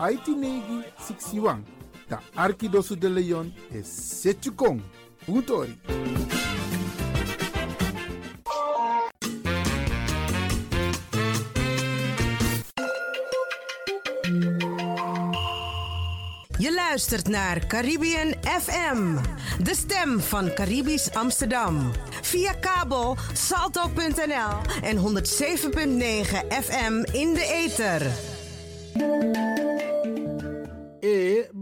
IT negi 61. Da Arkidosu de Leon is Setchukong. Utori. Je luistert naar Caribbean FM, de stem van Caribisch Amsterdam. Via kabel salto.nl en 107.9 FM in de ether.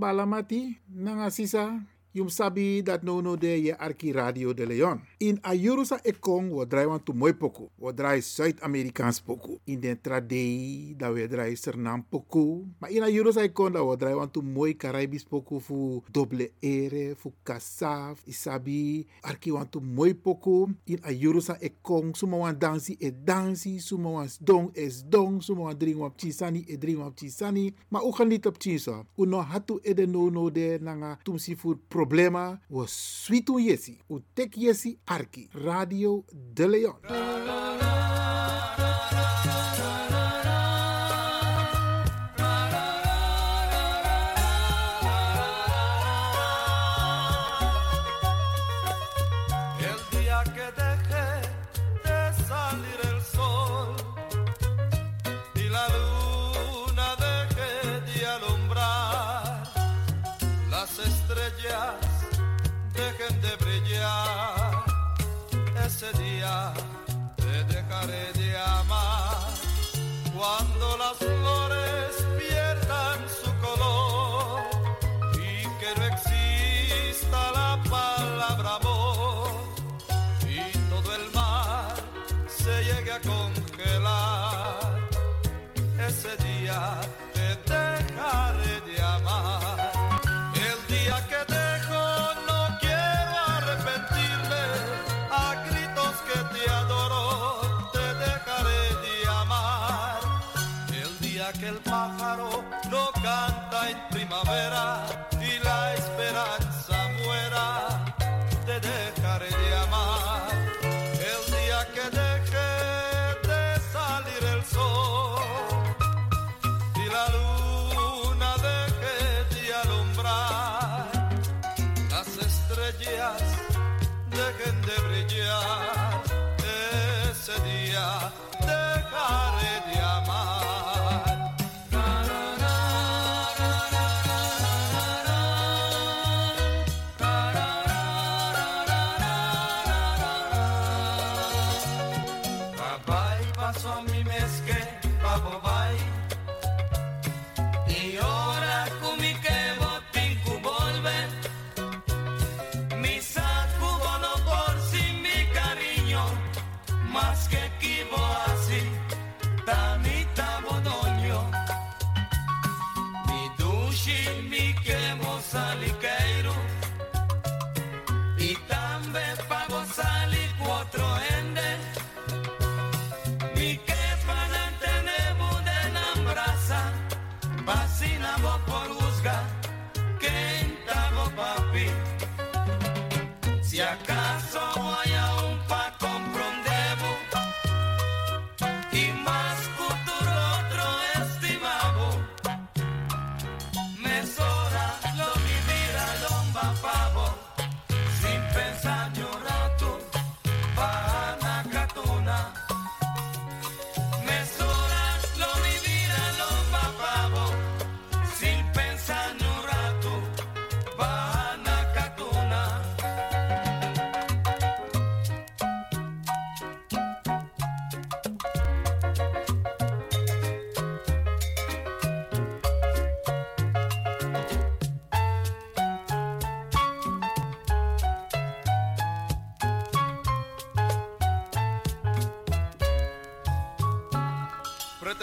balamati nangasisa Yum sabi dat no no de je Arki Radio de Leon. In Ayurusa Ekong wo draai want to mooi poku. Wo draai Zuid-Amerikaans poku. In den trade da we draai Sernam poku. Maar in Ayurusa Ekong da wo draai want to mooi Caribisch poku fu double ere, fu kasaf, isabi. Arki want to mooi poku. In Ayurusa Ekong suma wan dansi e dansi, suma wan dong es dong, suma wan drink wap chisani e drink chisani. Maar u gaan niet op chinsa. U no hatu e de no no de nanga tumsi food problema wo switu yesi. U tek yesi arki. Radio De Leon.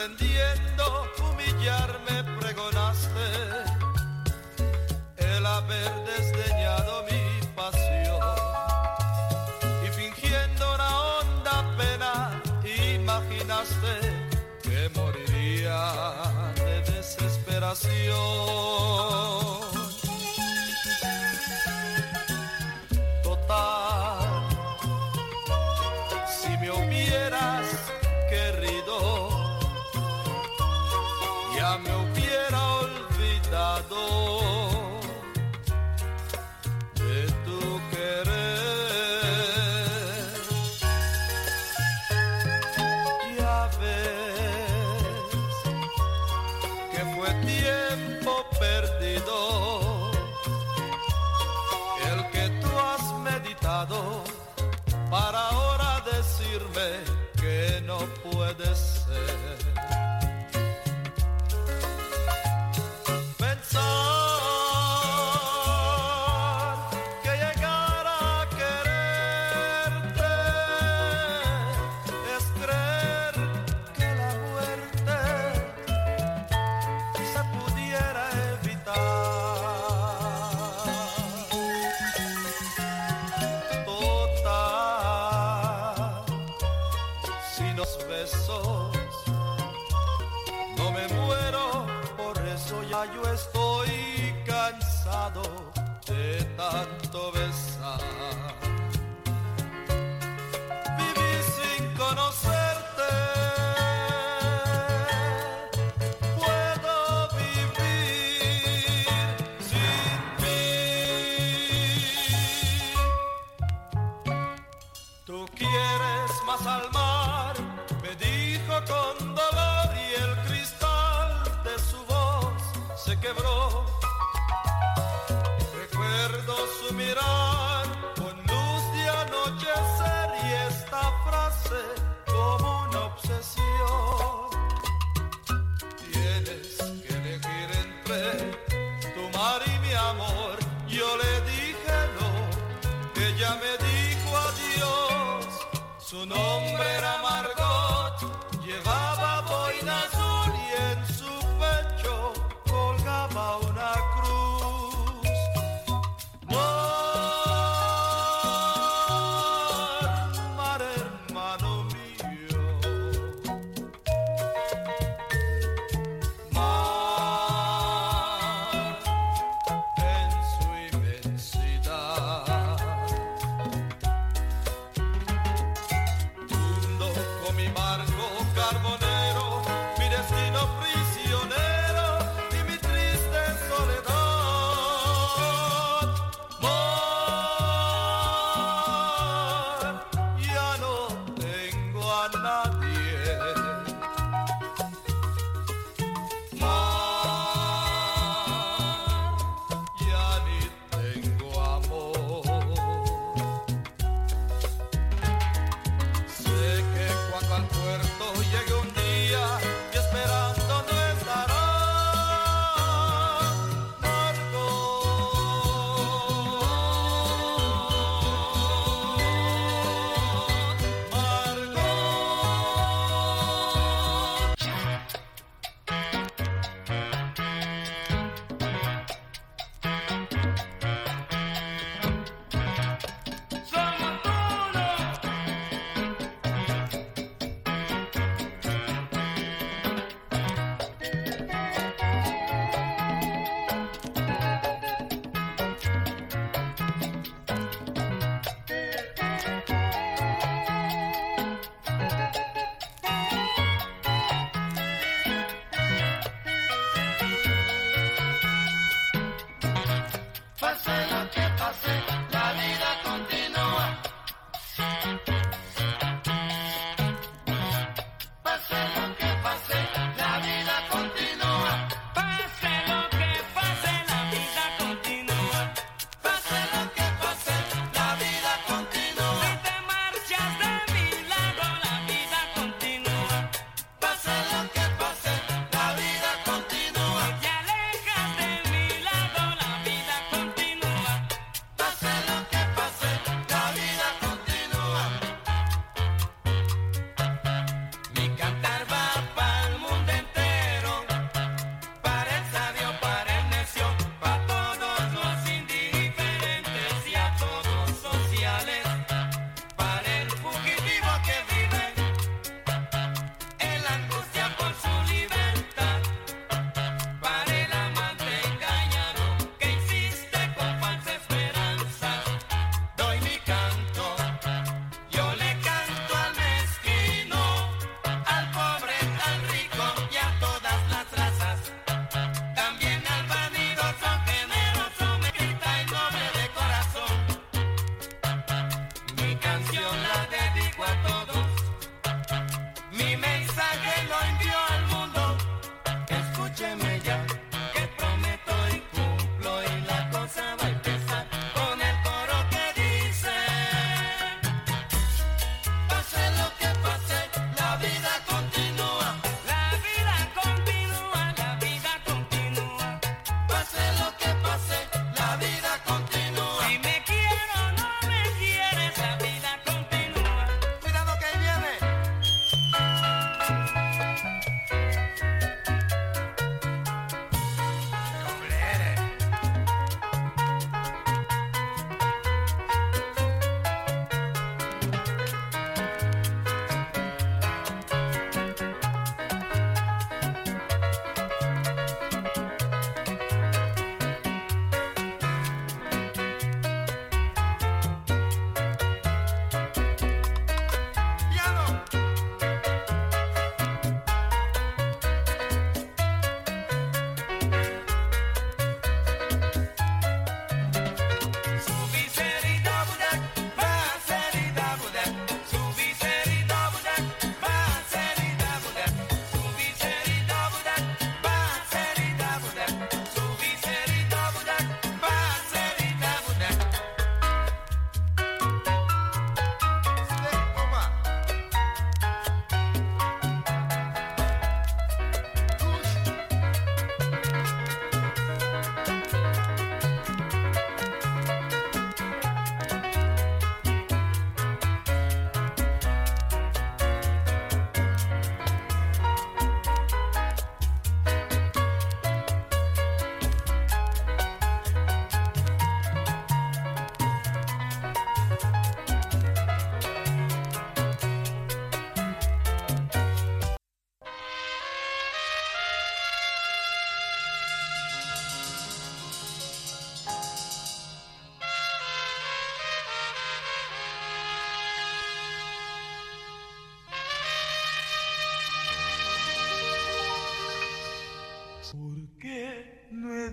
Pretendiendo humillarme pregonaste. El haber desdeñado mi pasión. Y fingiendo una honda pena imaginaste que moriría de desesperación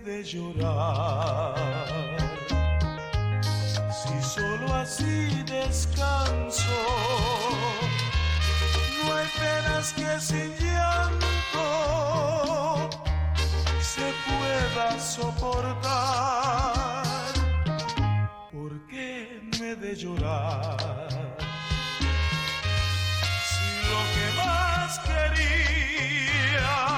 de llorar. Si solo así descanso, no hay penas que sin llanto se pueda soportar. ¿Por qué me de llorar? Si lo que más quería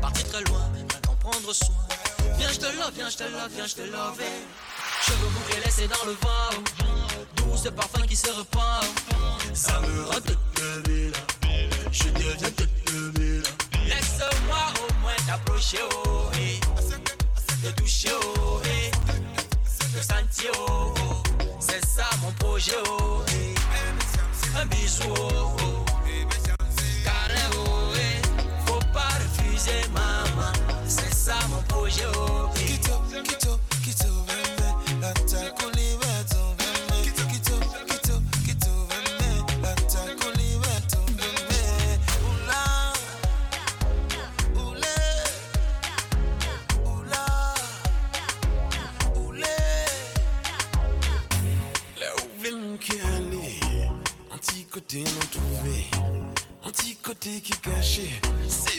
parti très loin, maintenant prendre soin. Viens, je te love, viens, je te love, viens, je te love. Eh. veux mourir laissés dans le vent. Doux ce parfum qui se repart. Ça me rend toute Je deviens toute Laisse-moi au moins t'approcher, oh, et te toucher, oh, eh. te sentir, oh, oh, c'est ça mon projet, oh, et un bisou, oh. oh. m'excuser, maman. C'est ça mon projet. Oh. Kito, kito, kito, bébé, la terre qu'on y va. Côté non trouvé, un petit côté qui cachait. C'est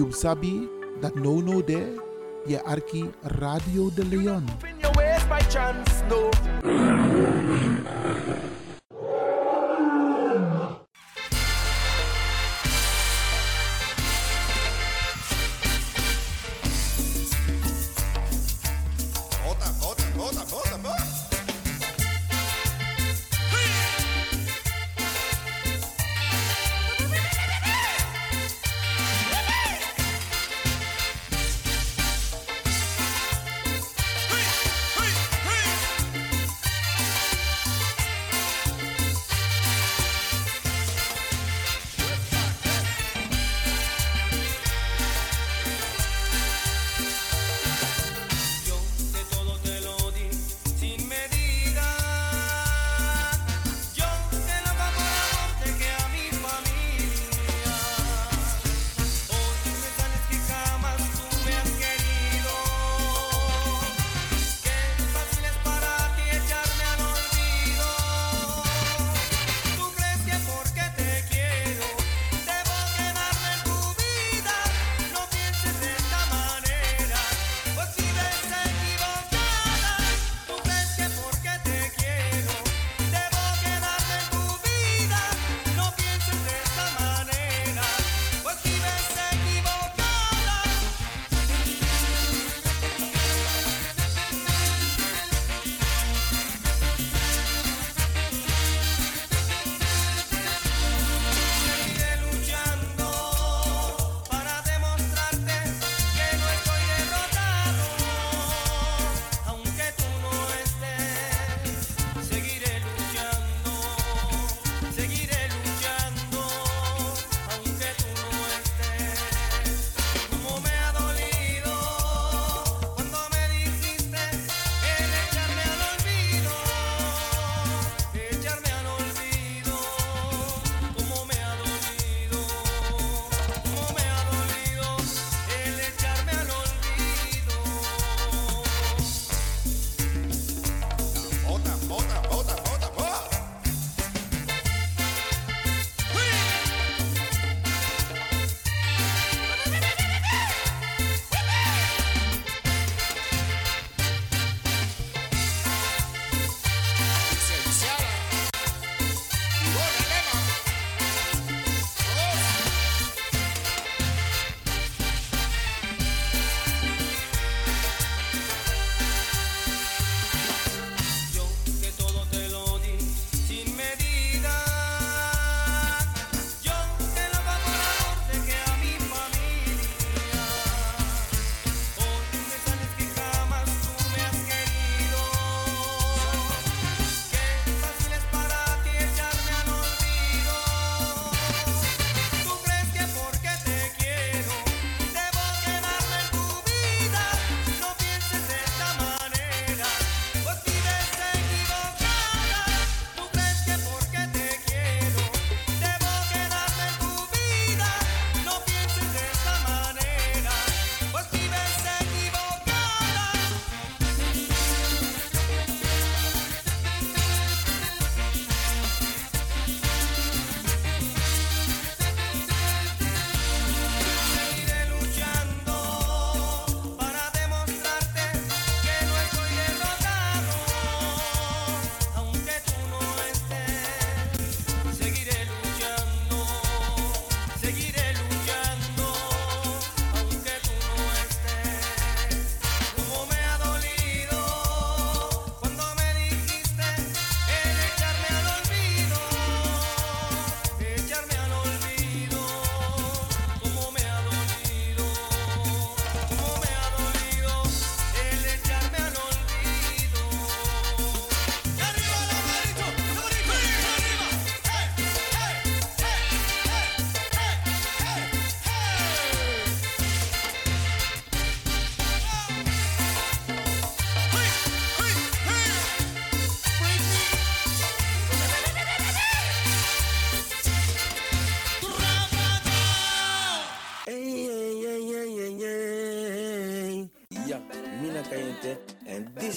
You sabi that no no there, je arki Radio de Leon.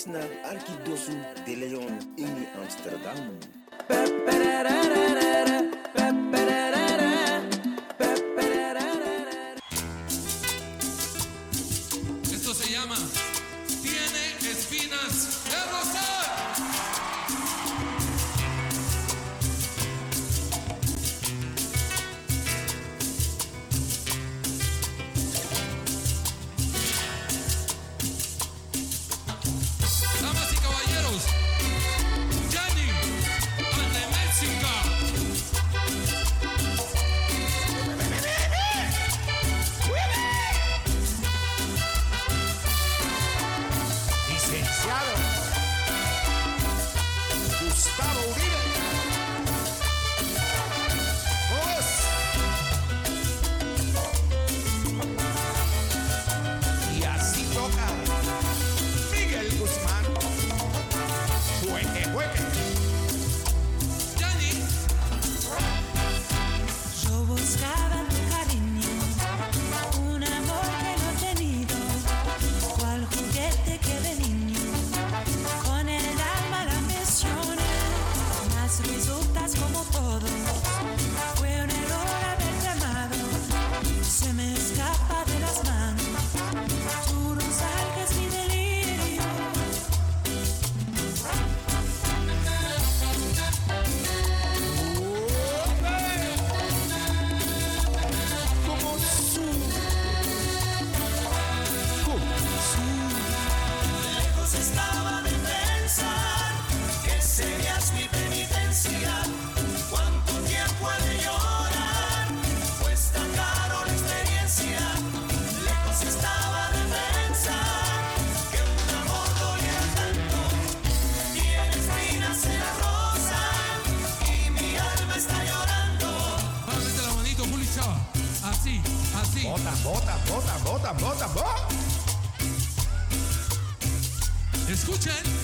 Dit naar Arkidosu de Leon in Amsterdam. Escuchen.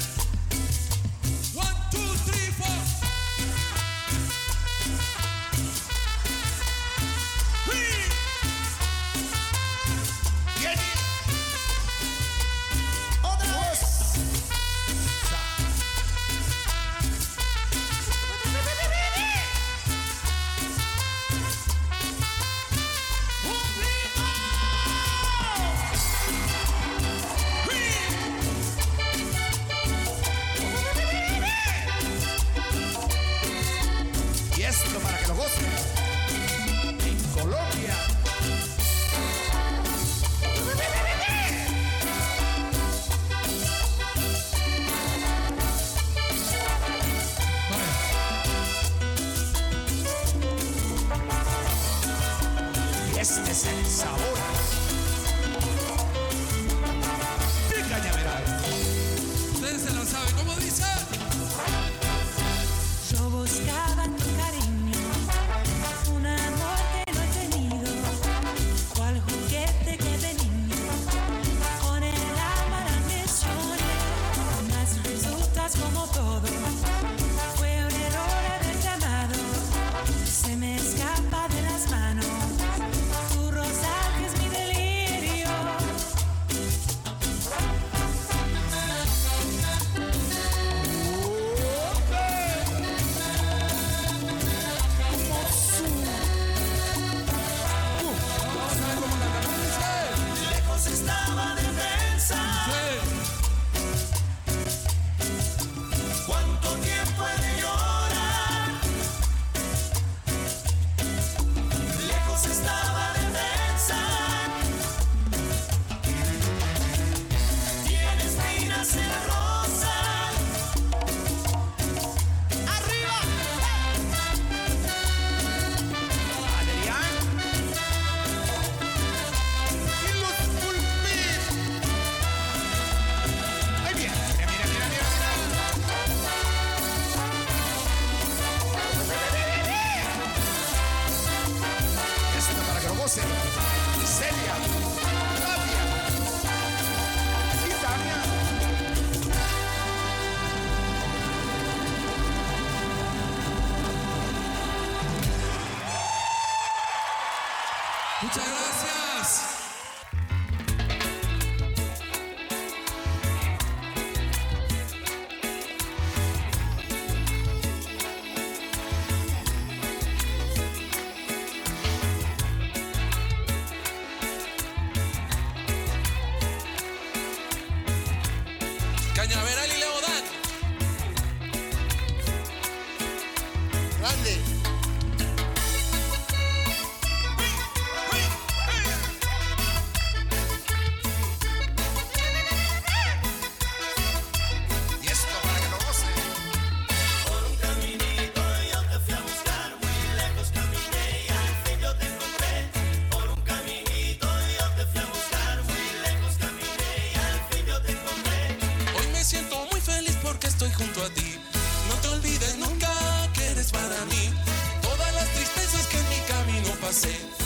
olvides nunca que eres para mí todas las tristezas que en mi camino pasé.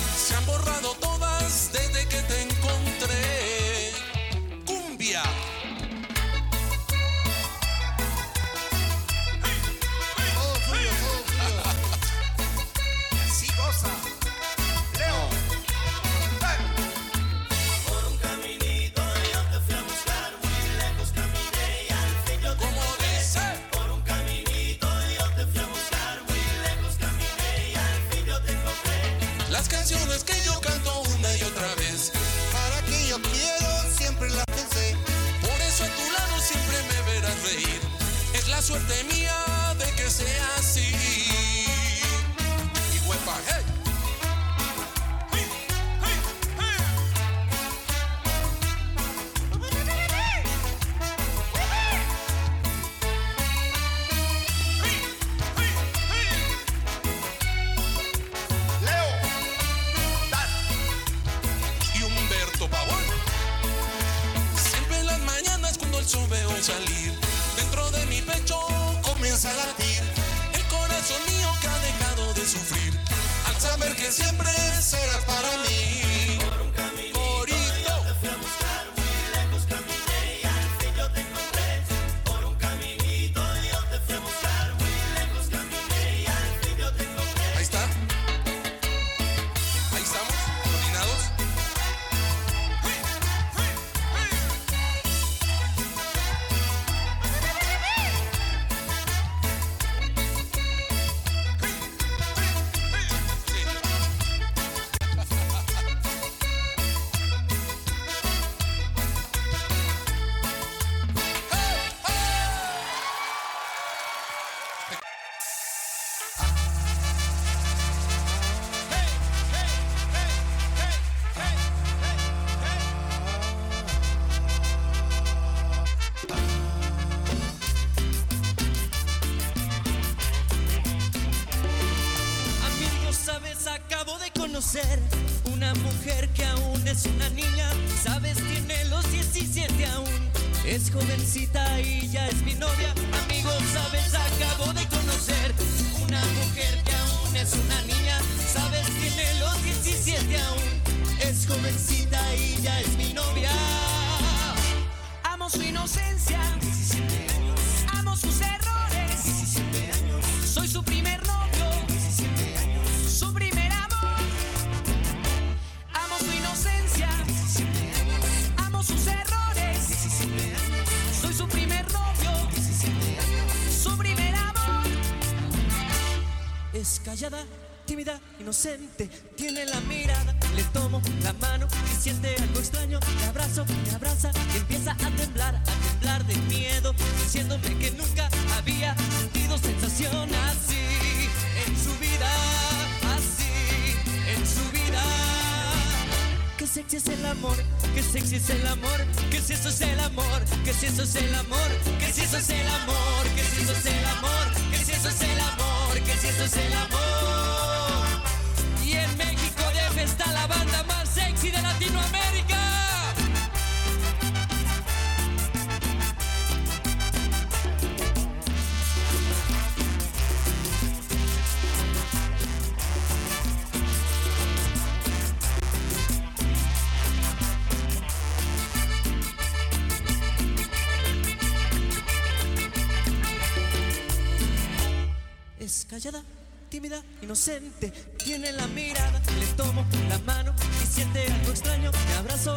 tiene la mirada. Le tomo la mano y siente algo extraño. Me abrazo, me abraza y empieza a temblar, a temblar de miedo, diciéndome que nunca había sentido sensación así en su vida, así en su vida. Que sexy es el amor, que sexy es el amor, que si eso es el amor, que si eso es el amor, que si eso es el amor, que si eso es el amor. tiene la mirada, le tomo la mano y siente algo extraño, me abrazo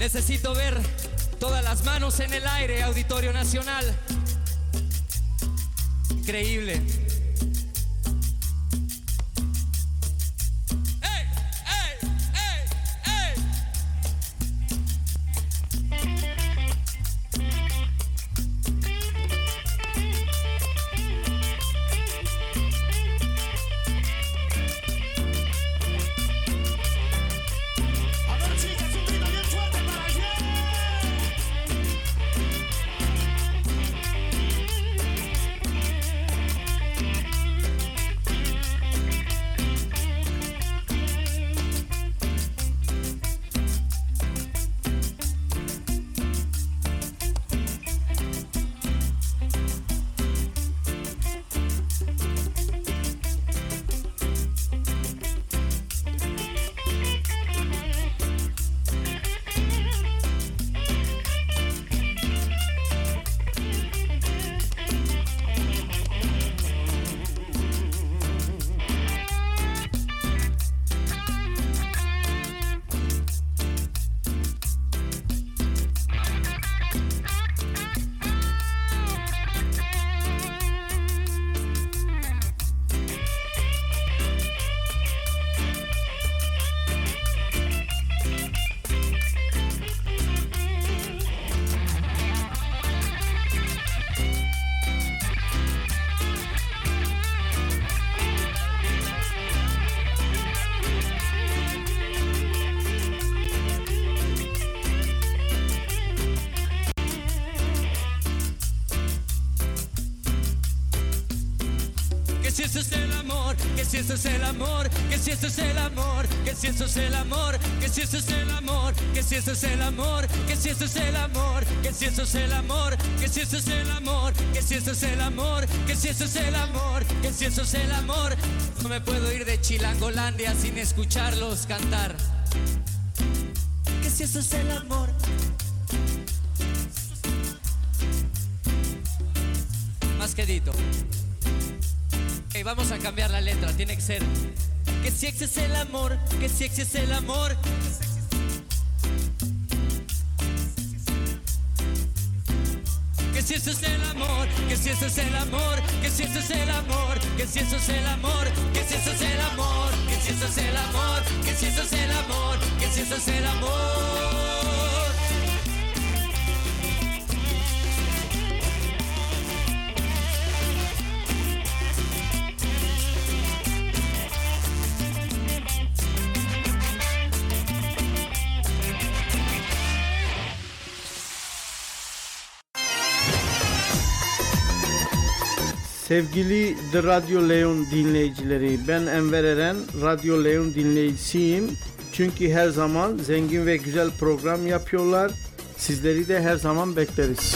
Necesito ver todas las manos en el aire, Auditorio Nacional. Increíble. Eso es el amor, que si eso es el amor, que si eso es el amor, que si eso es el amor, que si eso es el amor, que si eso es el amor, que si eso es el amor, que si eso es el amor, que si eso es el amor, que si eso es el amor, que si eso es el amor, que si eso es el amor. No me puedo ir de Chilangolandia sin escucharlos cantar. Que si eso es el amor. Más quedito. Vamos a cambiar la letra, tiene que ser que si ese es el amor, que si ese es el amor. Que si eso es el amor, que si eso es el amor, que si eso es el amor, que si eso es el amor, que si eso es el amor, que si eso es el amor, que si eso es el amor, que si eso es el amor. Sevgili The Radyo Leon dinleyicileri, ben Enver Eren, Radyo Leon dinleyicisiyim. Çünkü her zaman zengin ve güzel program yapıyorlar. Sizleri de her zaman bekleriz.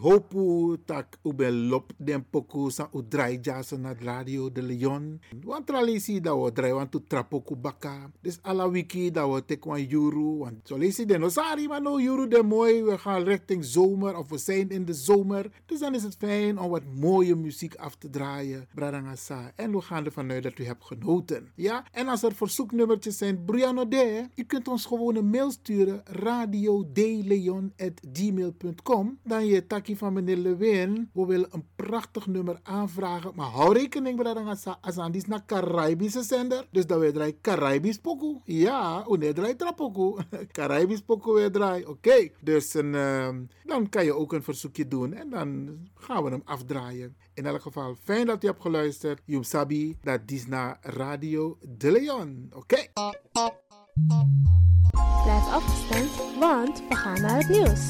hopu tak ube lop den poku sa u drai jasa na radio de Leon. Want tralisi da wo drai wan tu trapoku baka. Dus ala wiki da wo tek wan juru. Want zo den osari maar no yuru de mooi. We gaan richting zomer of we zijn in de zomer. Dus dan is het fijn om wat mooie muziek af te draaien. Bradangasa. En we gaan ervan uit dat u hebt genoten. Ja, en als er verzoeknummertjes zijn, Briano de, u kunt ons gewoon een mail sturen. Radio de Leon at gmail.com. Dan je van meneer Lewin. We willen een prachtig nummer aanvragen. Maar hou rekening met dat Azan is naar Caribische zender. Dus dat we draaien Caribisch pokoe. Ja, we draaien trapokoe. Caribisch pokoe weer draaien. Oké, dus een, ehm, dan kan je ook een verzoekje doen. En dan gaan we hem afdraaien. In elk geval, fijn dat je hebt geluisterd. Jum Sabi, dat is naar Radio De Leon. Oké. Blijf afgestemd, want we gaan naar het nieuws.